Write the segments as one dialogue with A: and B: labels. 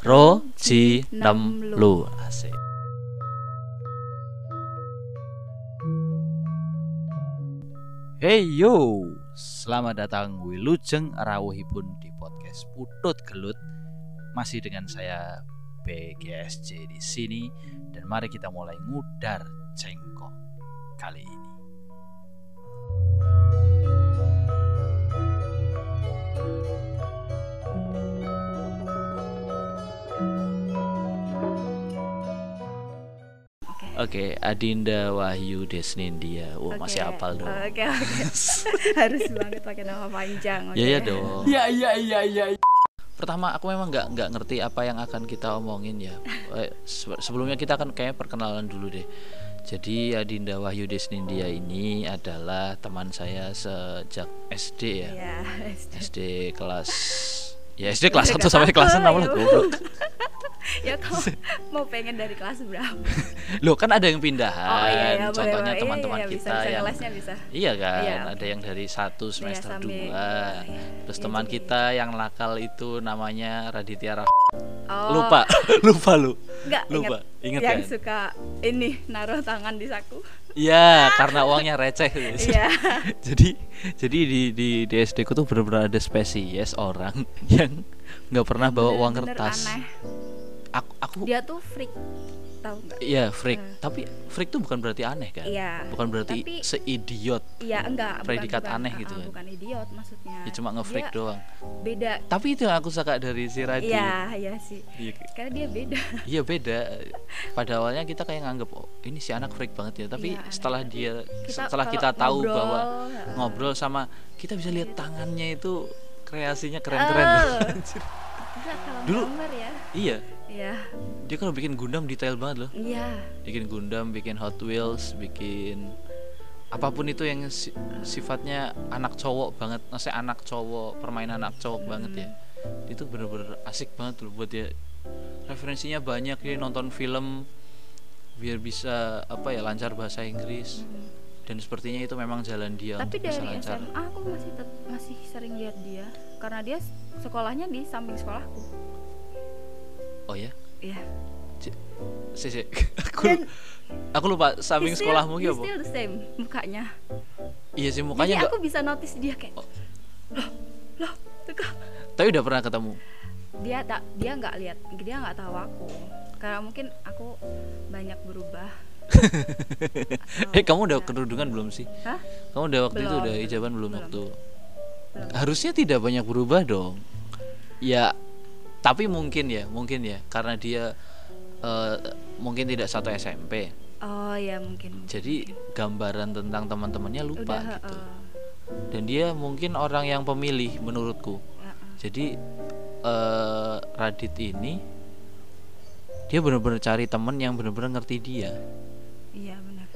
A: Ro Ji Nem Lu asik Hey yo, selamat datang Wilujeng Rawuhipun di podcast Putut Gelut. Masih dengan saya BGSJ di sini dan mari kita mulai ngudar cengkok kali ini. Oke, Adinda Wahyu Desnindia. Wah,
B: Oke.
A: masih hafal dong.
B: Oke oke. Harus banget pakai nama panjang.
A: Ya ya
B: oke.
A: dong.
C: Iya iya iya iya.
A: Pertama aku memang nggak nggak ngerti apa yang akan kita omongin ya. Eh, se- Sebelumnya kita akan kayak perkenalan dulu deh. Jadi Adinda Wahyu Desnindia ini adalah teman saya sejak SD ya.
B: Iya. SD.
A: SD kelas ya SD kelas 1
B: Nggak
A: sampai kelas 6
B: tahu,
A: lah goblok.
B: ya kamu mau pengen dari kelas berapa?
A: Loh kan ada yang pindahan.
B: Oh iya ya boleh
A: Contohnya.
B: Iya,
A: teman-teman
B: iya,
A: kita
B: bisa, bisa
A: yang
B: kelasnya bisa.
A: Iya kan,
B: Iya,
A: ada yang dari satu semester
B: sambil-
A: dua.
B: iya.
A: Terus
B: Iya
A: teman
B: juga,
A: kita yang nakal itu namanya Raditya Rah.
B: Oh,
A: Lupa, lupa lu.
B: Enggak
A: Lupa,
B: ingat. yang
A: kan?
B: suka ini naruh tangan di saku.
A: Iya, karena uangnya receh.
B: Iya.
A: jadi jadi di di di SD ku tuh benar-benar ada spesies orang yang nggak pernah bawa uang
B: Bener-bener
A: kertas.
B: Aneh.
A: Aku aku
B: Dia tuh freak. Tahu enggak?
A: iya freak,
B: Eh.
A: tapi freak tuh bukan berarti aneh kan?
B: Iya.
A: Bukan berarti
B: Tapi-
A: seidiot.
B: Iya enggak. bukan-
A: Predikat
B: bukan,
A: aneh
B: ah,
A: gitu
B: ah,
A: kan.
B: Bukan idiot maksudnya.
A: Ya cuma nge-freak doang.
B: Beda.
A: Tapi itu yang aku suka dari si Radit.
B: Iya, iya sih.
A: Iya,
B: Karena dia beda.
A: Iya beda. Pada awalnya kita kayak nganggep oh, ini si anak freak banget ya. Tapi
B: aneh.
A: setelah dia
B: Kita
A: setelah kita tahu
B: ngobrol,
A: bahwa
B: ya.
A: ngobrol sama kita bisa lihat tangannya itu kreasinya keren-keren.
B: Oh.
A: Dulu-
B: gambar ya.
A: iya,
B: Iya.
A: dia kalau bikin Gundam detail banget loh.
B: Iya.
A: Bikin Gundam, bikin Hot Wheels, bikin apa pun itu yang si- sifatnya anak cowok banget, maksudnya anak cowok, permainan anak cowok banget ya. Itu bener-bener asik banget loh buat dia. Referensinya banyak dia nonton film biar bisa apa ya lancar bahasa Inggris dan sepertinya itu memang jalan dia
B: Tapi dari
A: lancar.
B: SMA aku masih masih sering lihat dia karena dia sekolahnya di samping sekolahku.
A: Oh ya,
B: Iya.
A: si, si. aku
B: Dan
A: aku lupa samping
B: still-
A: sekolahmu gitu apa?
B: still the same mukanya.
A: Iya sih
B: Jadi
A: mukanya enggak,
B: aku bisa notice dia kayak
A: Oh.
B: loh, loh, kok.
A: tapi udah pernah ketemu.
B: Dia tak dia nggak lihat, dia nggak tahu aku. Karena mungkin aku banyak berubah.
A: eh kamu udah
B: ya.
A: kerudungan belum sih?
B: Hah?
A: Kamu udah waktu itu
B: Belum,
A: udah
B: belum,
A: hijaban belum,
B: belum.
A: waktu?
B: Belum.
A: Harusnya tidak banyak berubah dong. Ya, tapi mungkin ya, mungkin ya, karena dia eh, mungkin tidak satu SMP.
B: Oh ya mungkin.
A: Jadi gambaran tentang teman-temannya lupa
B: Udah,
A: gitu.
B: eh,
A: Dan dia mungkin orang yang pemilih menurutku.
B: eh, eh.
A: Jadi eh, Radit ini dia benar-benar cari temen yang benar-benar ngerti dia.
B: Iya benar.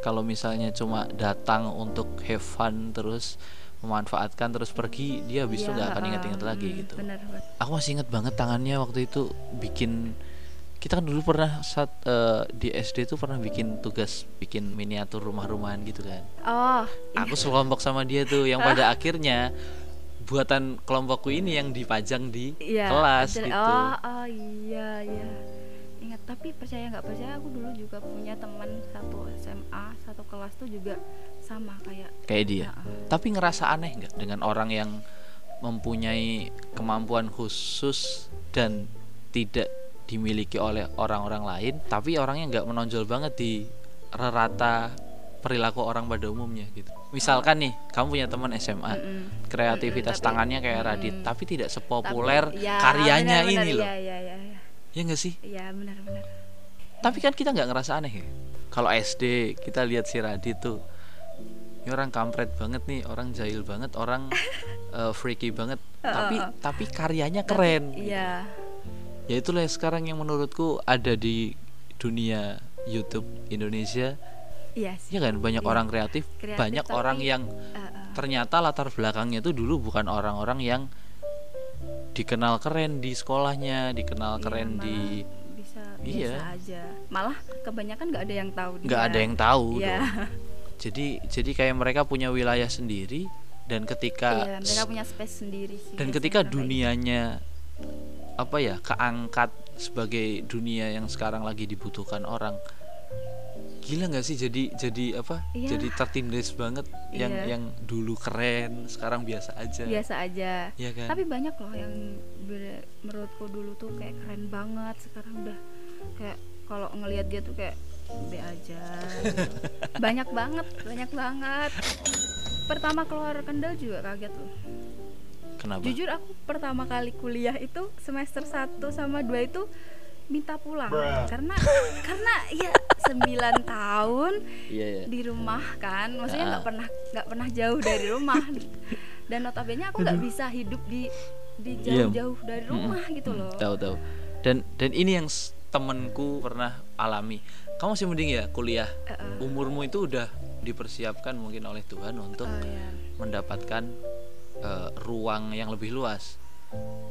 A: Kalau misalnya cuma datang untuk have fun terus memanfaatkan terus pergi, dia habis itu
B: Iya,
A: nggak akan ingat-ingat lagi gitu.
B: Benar.
A: Aku masih ingat banget tangannya waktu itu bikin kita kan dulu pernah saat eh, di SD tuh pernah bikin tugas bikin miniatur rumah-rumahan gitu kan.
B: Oh,
A: Aku sekelompok sama dia tuh yang pada akhirnya buatan kelompokku ini yang dipajang di
B: Iya,
A: kelas gitu.
B: Oh, oh iya iya. Ingat tapi percaya nggak percaya aku dulu juga punya teman satu SMA satu kelas tuh juga sama kayak
A: Kayak dia. Tapi ngerasa aneh nggak dengan orang yang mempunyai kemampuan khusus dan tidak dimiliki oleh orang-orang lain, tapi orangnya nggak menonjol banget di rata perilaku orang pada umumnya gitu. Misalkan nih, kamu punya teman SMA,
B: Mm-mm.
A: kreativitas
B: Mm-mm, tapi-
A: tangannya kayak Radit,
B: mm.
A: tapi tidak
B: Tapi-
A: sepopuler
B: ya,
A: karyanya
B: benar-benar,
A: ini loh.
B: Iya iya iya.
A: Ya nggak sih?
B: Iya benar-benar.
A: Tapi kan kita nggak ngerasa aneh ya. Kalau SD kita lihat si Radit tuh, ini orang kampret banget nih, orang jahil banget, orang eh, freaky banget. tapi tapi karyanya keren.
B: Iya.
A: Ya itulah sekarang yang menurutku ada di dunia YouTube Indonesia.
B: Iya sih.
A: Ya kan banyak
B: Iya.
A: orang kreatif,
B: Kreatif,
A: banyak
B: tapi-
A: orang yang
B: Eh, eh.
A: ternyata latar belakangnya tuh dulu bukan orang-orang yang dikenal keren di sekolahnya, dikenal
B: Iya,
A: keren di
B: bisa
A: Iya.
B: biasa aja. Malah kebanyakan nggak ada yang tahu
A: nggak ada yang tahu
B: Iya.
A: dong. Jadi jadi kayak mereka punya wilayah sendiri dan ketika
B: Iya, mereka punya space sendiri sih.
A: dan ketika
B: gitu.
A: dunianya apa ya keangkat sebagai dunia yang sekarang lagi dibutuhkan orang gila nggak sih? Jadi jadi apa?
B: Iya.
A: jadi tertindas banget yang
B: Iya.
A: yang dulu keren sekarang biasa aja.
B: Biasa aja.
A: Iya kan?
B: Tapi banyak loh yang menurutku dulu tuh kayak keren banget sekarang udah kayak kalau ngelihat dia tuh kayak be aja. Gitu. banyak banget banyak banget. Pertama keluar kendal juga kaget loh.
A: Kenapa?
B: Jujur aku pertama kali kuliah itu semester 1 sama 2 itu minta pulang. Karena karena ya 9 tahun
A: iya ya
B: di rumah kan. Maksudnya nggak
A: Ah.
B: pernah nggak pernah jauh dari rumah. Dan notabene aku nggak bisa hidup di di
A: Iya.
B: jauh-jauh dari rumah gitu loh.
A: Tahu tahu. Dan dan ini yang temenku pernah alami. Kamu masih mending ya kuliah?
B: Eh, eh.
A: umurmu itu udah dipersiapkan mungkin oleh Tuhan untuk
B: Oh, iya.
A: mendapatkan eh, ruang yang lebih luas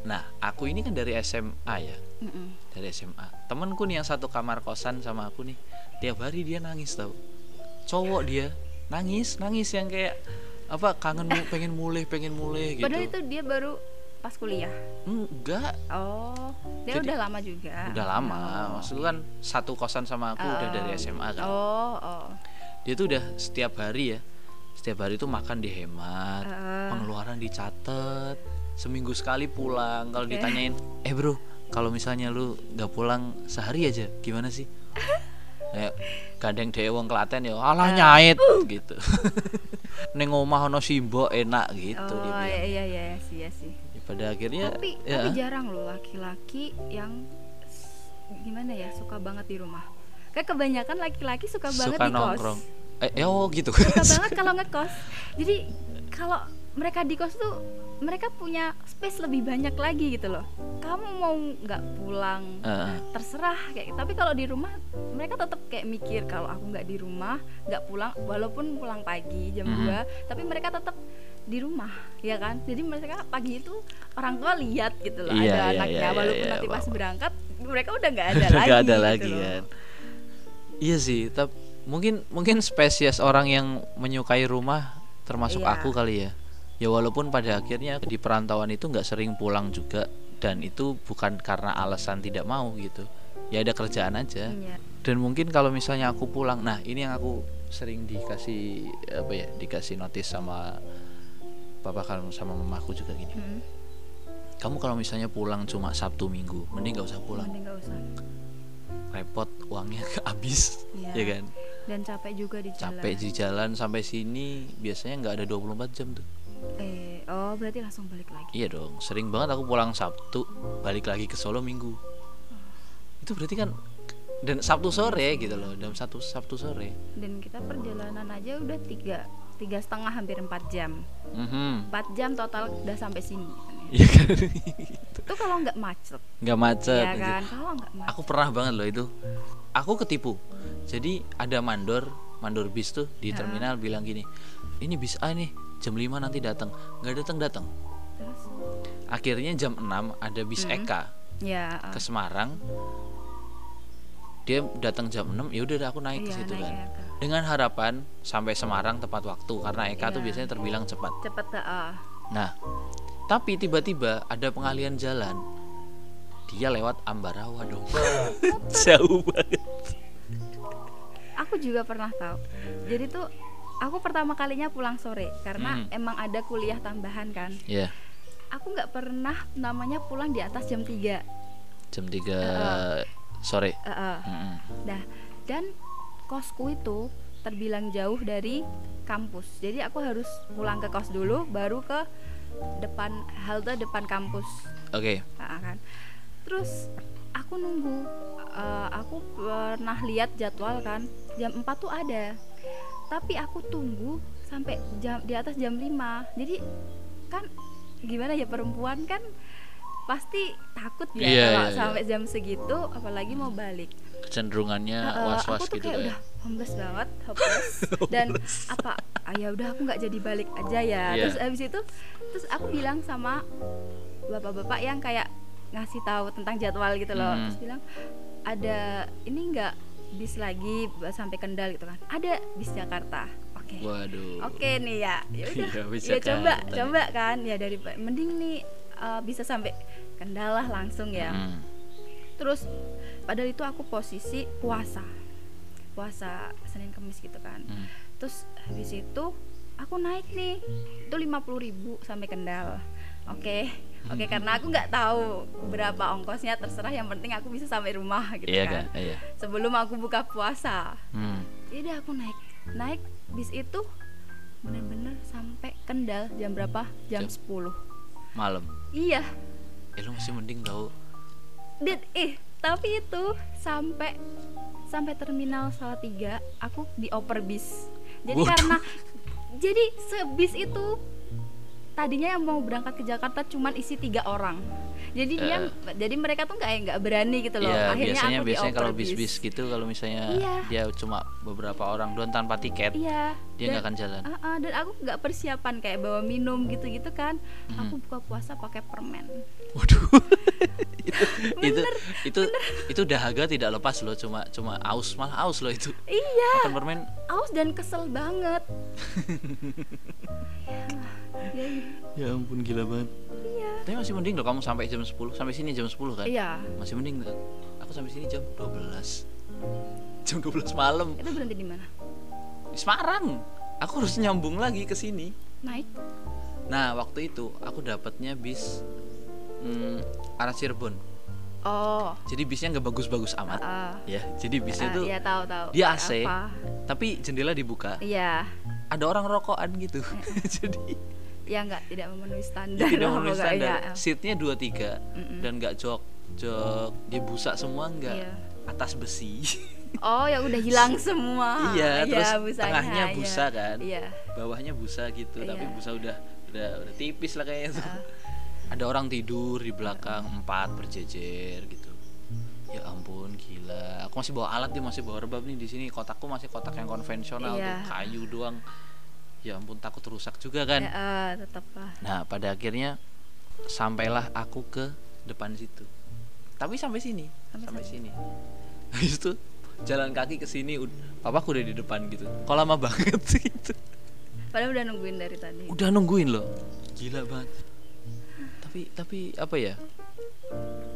A: nah aku ini kan dari SMA ya?
B: Mm-mm.
A: dari SMA temenku nih yang satu kamar kosan sama aku nih tiap hari dia nangis tau. Cowok dia nangis nangis yang kayak apa kangen pengen mulai pengen mulai gitu.
B: Padahal itu dia baru pas kuliah?
A: Enggak.
B: Oh dia
A: Jadi-
B: udah lama juga?
A: udah lama.
B: Oh.
A: maksudku kan satu kosan sama aku udah
B: Oh.
A: dari SMA kan?
B: Oh oh.
A: Dia tuh udah setiap hari ya setiap hari tuh makan dihemat
B: Eh.
A: pengeluaran dicatat seminggu sekali pulang kalau ditanyain eh bro kalau misalnya lu nggak pulang sehari aja gimana sih? Kayak gandeng dhewe wong Klaten ya alah nyait gitu. Neng omah ono simbo enak gitu
B: oh
A: dia bilang.
B: iya iya iya sih ya sih.
A: Ya, pada akhirnya
B: tapi
A: ya.
B: tapi jarang loh laki-laki yang gimana ya suka banget di rumah. Kayak kebanyakan laki-laki suka, banget
A: suka
B: di kos.
A: nongkrong. Eh ya oh gitu.
B: Suka banget kalau ngekos. Jadi kalau mereka di kos tuh mereka punya space lebih banyak lagi gitu loh kamu mau nggak pulang
A: Heeh.
B: terserah kayak tapi kalau di rumah mereka tetap kayak mikir kalau aku nggak di rumah nggak pulang walaupun pulang pagi jam
A: Mhm.
B: 2 tapi mereka tetap di rumah ya kan jadi mereka pagi itu orang tua lihat gitu loh
A: Iya,
B: ada
A: iya,
B: anaknya
A: iya,
B: walaupun
A: iya,
B: nanti pas
A: paham.
B: berangkat mereka udah nggak ada lagi
A: ada
B: gitu
A: lagi
B: loh.
A: kan iya sih tapi mungkin mungkin spesies orang yang menyukai rumah termasuk
B: Iya.
A: aku kali ya ya walaupun pada akhirnya di perantauan itu nggak sering pulang juga dan itu bukan karena alasan tidak mau gitu. Ya ada kerjaan aja.
B: Iya.
A: dan mungkin kalau misalnya aku pulang nah ini yang aku sering dikasih apa ya dikasih notis sama papa kalau sama mamaku juga gini.
B: Hmm,
A: kamu kalau misalnya pulang cuma sabtu minggu mending nggak usah pulang.
B: Mending nggak usah.
A: Repot uangnya habis
B: Iya.
A: ya kan?
B: Dan capek juga di jalan.
A: capek di jalan sampai sini biasanya nggak ada 24 jam tuh
B: eh oh berarti langsung balik lagi?
A: Iya dong sering banget aku pulang Sabtu balik lagi ke Solo Minggu. Itu berarti kan dan Sabtu sore gitu loh dalam satu Sabtu sore.
B: Dan kita perjalanan aja udah tiga tiga setengah hampir empat jam.
A: Mhm.
B: empat jam total udah sampai sini.
A: Iya kan?
B: Itu kalau nggak macet.
A: Nggak macet
B: ya kan? Kalau nggak macet.
A: Aku pernah banget loh itu. Aku ketipu. Jadi ada mandor mandor bis tuh di terminal bilang gini ini bis A nih jam 5 nanti datang nggak datang datang akhirnya jam 6 ada bis
B: Hmm.
A: Eka
B: ya
A: ke Semarang. Dia datang jam 6 ya udah dah aku naik ke
B: iya,
A: situ
B: naik
A: kan.
B: Eka.
A: dengan harapan sampai Semarang tepat waktu karena Eka tuh
B: Iya.
A: biasanya terbilang cepat.
B: Cepet ah.
A: Nah tapi tiba-tiba ada pengalian jalan. Dia lewat Ambarawa dong. Jauh banget.
B: Aku juga pernah tahu. Jadi tuh aku pertama kalinya pulang sore karena
A: Hmm.
B: emang ada kuliah tambahan kan
A: ya
B: aku nggak pernah namanya pulang di atas jam 3
A: jam 3 sore Mm-mm.
B: Nah, dan kosku itu terbilang jauh dari kampus. Jadi aku harus pulang ke kos dulu baru ke depan halte depan kampus.
A: oke
B: Ah, kan. Terus aku nunggu eh, aku pernah lihat jadwal kan jam 4 tuh ada. Tapi aku tunggu sampai jam di atas jam 5. Jadi kan gimana ya perempuan kan pasti takut ya
A: Iya,
B: kalau
A: iya, iya.
B: sampai jam segitu apalagi mau balik.
A: kecenderungannya
B: Heeh,
A: was-was
B: aku tuh
A: gitu
B: kayak
A: kayak
B: udah homeless banget hopeless dan apa ah, ya udah aku nggak jadi balik aja ya
A: Iya.
B: terus abis itu terus aku bilang sama bapak-bapak yang kayak ngasih tahu tentang jadwal gitu loh
A: Hmm.
B: terus bilang ada ini nggak bis lagi sampai Kendal gitu kan. Ada bis Jakarta. Oke.
A: Waduh.
B: Oke nih ya. Ya udah.
A: Iya,
B: ya coba
A: Jakarta.
B: coba kan. Ya dari mending nih uh, bisa sampai Kendal lah langsung ya.
A: Hmm.
B: terus padahal itu aku posisi puasa. Puasa Senin Kamis gitu kan.
A: Hmm.
B: terus habis itu aku naik nih. Itu 50.000 ribu sampai Kendal oke oke karena aku nggak tahu berapa ongkosnya terserah yang penting aku bisa sampai rumah gitu
A: Iya
B: kan?
A: Iya.
B: sebelum aku buka puasa
A: Hmm.
B: jadi aku naik naik bis itu bener-bener sampai Kendal jam berapa jam
A: Jam-
B: 10
A: Malam.
B: iya
A: Eh lu masih mending tau.
B: dan eh tapi itu sampai sampai terminal Salatiga aku dioper bis jadi
A: Waduh.
B: karena jadi sebis itu tadinya yang mau berangkat ke Jakarta cuman isi tiga orang jadi dia jadi mereka tuh nggak nggak berani gitu loh
A: Eh. Iya,
B: akhirnya
A: biasanya
B: aku
A: biasanya kalau bis-bis gitu kalau misalnya
B: Iya.
A: dia cuma beberapa orang doang tanpa tiket,
B: iya
A: dia nggak akan jalan.
B: Ah, ah, dan aku nggak persiapan kayak bawa minum gitu-gitu kan
A: Hmm.
B: aku buka puasa pakai permen
A: Waduh. itu, itu itu itu dahaga tidak lepas loh, cuma cuma aus malah aus loh itu.
B: iya
A: Makan permen
B: aus dan kesel banget ya, ya,
A: Ya ampun gila banget.
B: iya
A: Tapi masih mending loh kamu sampai jam 10, sampai sini jam 10 kan?
B: iya
A: Masih mending. Aku sampai sini jam 12. Jam 12 malam
B: itu berhenti di mana
A: di Semarang. Aku harus nyambung lagi ke sini.
B: naik
A: Nah, waktu itu aku dapatnya bis hmm, arah Cirebon.
B: oh
A: Jadi bisnya nggak bagus-bagus amat.
B: ah,
A: Ya, jadi bisnya
B: ah,
A: tuh
B: iya tahu tahu
A: dia AC.
B: apa.
A: tapi jendela dibuka.
B: iya
A: Ada orang rokokan gitu. jadi
B: ya nggak tidak memenuhi standar
A: tidak memenuhi standar. Seatnya dua tiga
B: Mm-mm.
A: dan nggak jok jok dia busa semua nggak
B: Iya.
A: atas besi.
B: oh ya udah hilang semua
A: Iya, terus
B: busanya,
A: tengahnya
B: iya.
A: busa kan.
B: iya
A: Bawahnya busa gitu, tapi
B: Iya.
A: busa udah udah udah tipis lah kayaknya tuh.
B: Ah.
A: Ada orang tidur di belakang empat berjejer gitu. Ya ampun gila. Aku masih bawa alat dia masih bawa rebab nih di sini. Kotakku masih kotak yang konvensional
B: Iya.
A: tuh, kayu doang. Ya ampun takut rusak juga kan.
B: ya, ah, tetap lah
A: Nah, pada akhirnya sampailah aku ke depan situ. Tapi sampai sini,
B: Sampai
A: sampai, sini. Habis itu jalan kaki ke sini, papaku udah di depan gitu. Kok lama banget sih gitu.
B: padahal udah nungguin dari tadi
A: Udah nungguin loh. Gila banget. Tapi tapi apa ya?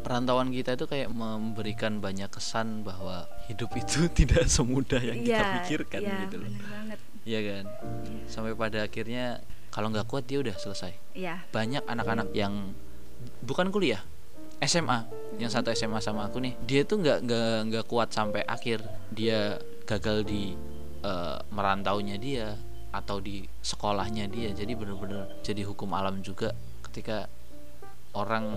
A: Perantauan kita itu kayak memberikan banyak kesan bahwa hidup itu tidak semudah yang kita
B: Iya,
A: pikirkan
B: iya,
A: gitu loh.
B: bener banget
A: Iya kan? Sampai pada akhirnya kalau nggak kuat dia udah selesai.
B: iya.
A: Banyak anak-anak yang bukan kuliah SMA yang satu SMA sama aku nih dia tuh nggak nggak nggak kuat sampai akhir. Dia gagal di eh, merantaunya dia atau di sekolahnya dia. Jadi bener-bener jadi hukum alam juga ketika orang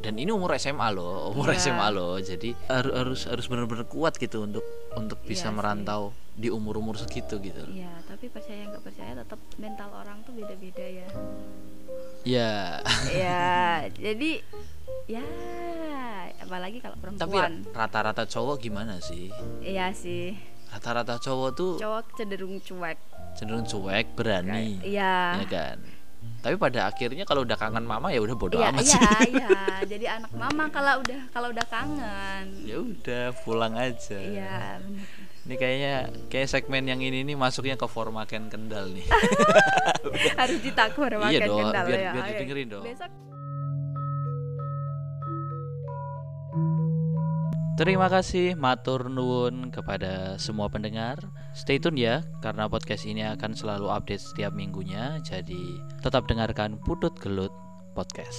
A: dan ini umur SMA loh umur
B: Iya.
A: SMA loh. Jadi har- harus harus bener-bener kuat gitu untuk untuk bisa
B: Iya sih.
A: merantau di umur-umur segitu gitu
B: iya tapi percaya nggak percaya tetap mental orang tuh beda-beda ya.
A: Ya
B: ya jadi ya apalagi kalau
A: tapi
B: perempuan
A: rata-rata cowok gimana sih?
B: Iya sih.
A: Rata-rata cowok tuh
B: cowok cenderung cuek.
A: Cenderung cuek berani.
B: Iya.
A: Ya kan tapi pada akhirnya kalau udah kangen mama ya udah bodo
B: iya
A: amat
B: iya
A: sih.
B: iya. Jadi anak mama kalau udah kalau udah kangen.
A: Ya udah pulang aja.
B: Iya
A: ini kayaknya kayak segmen yang ini nih masuknya ke formaken kendal nih.
B: Harus ditakur makan
A: Iya dong,
B: kendal
A: biar-
B: ya.
A: biar didengerin dong.
B: besok
A: Terima kasih matur nuwun kepada semua pendengar. Stay tune ya karena podcast ini akan selalu update setiap minggunya. Jadi tetap dengarkan Putut Gelut Podcast.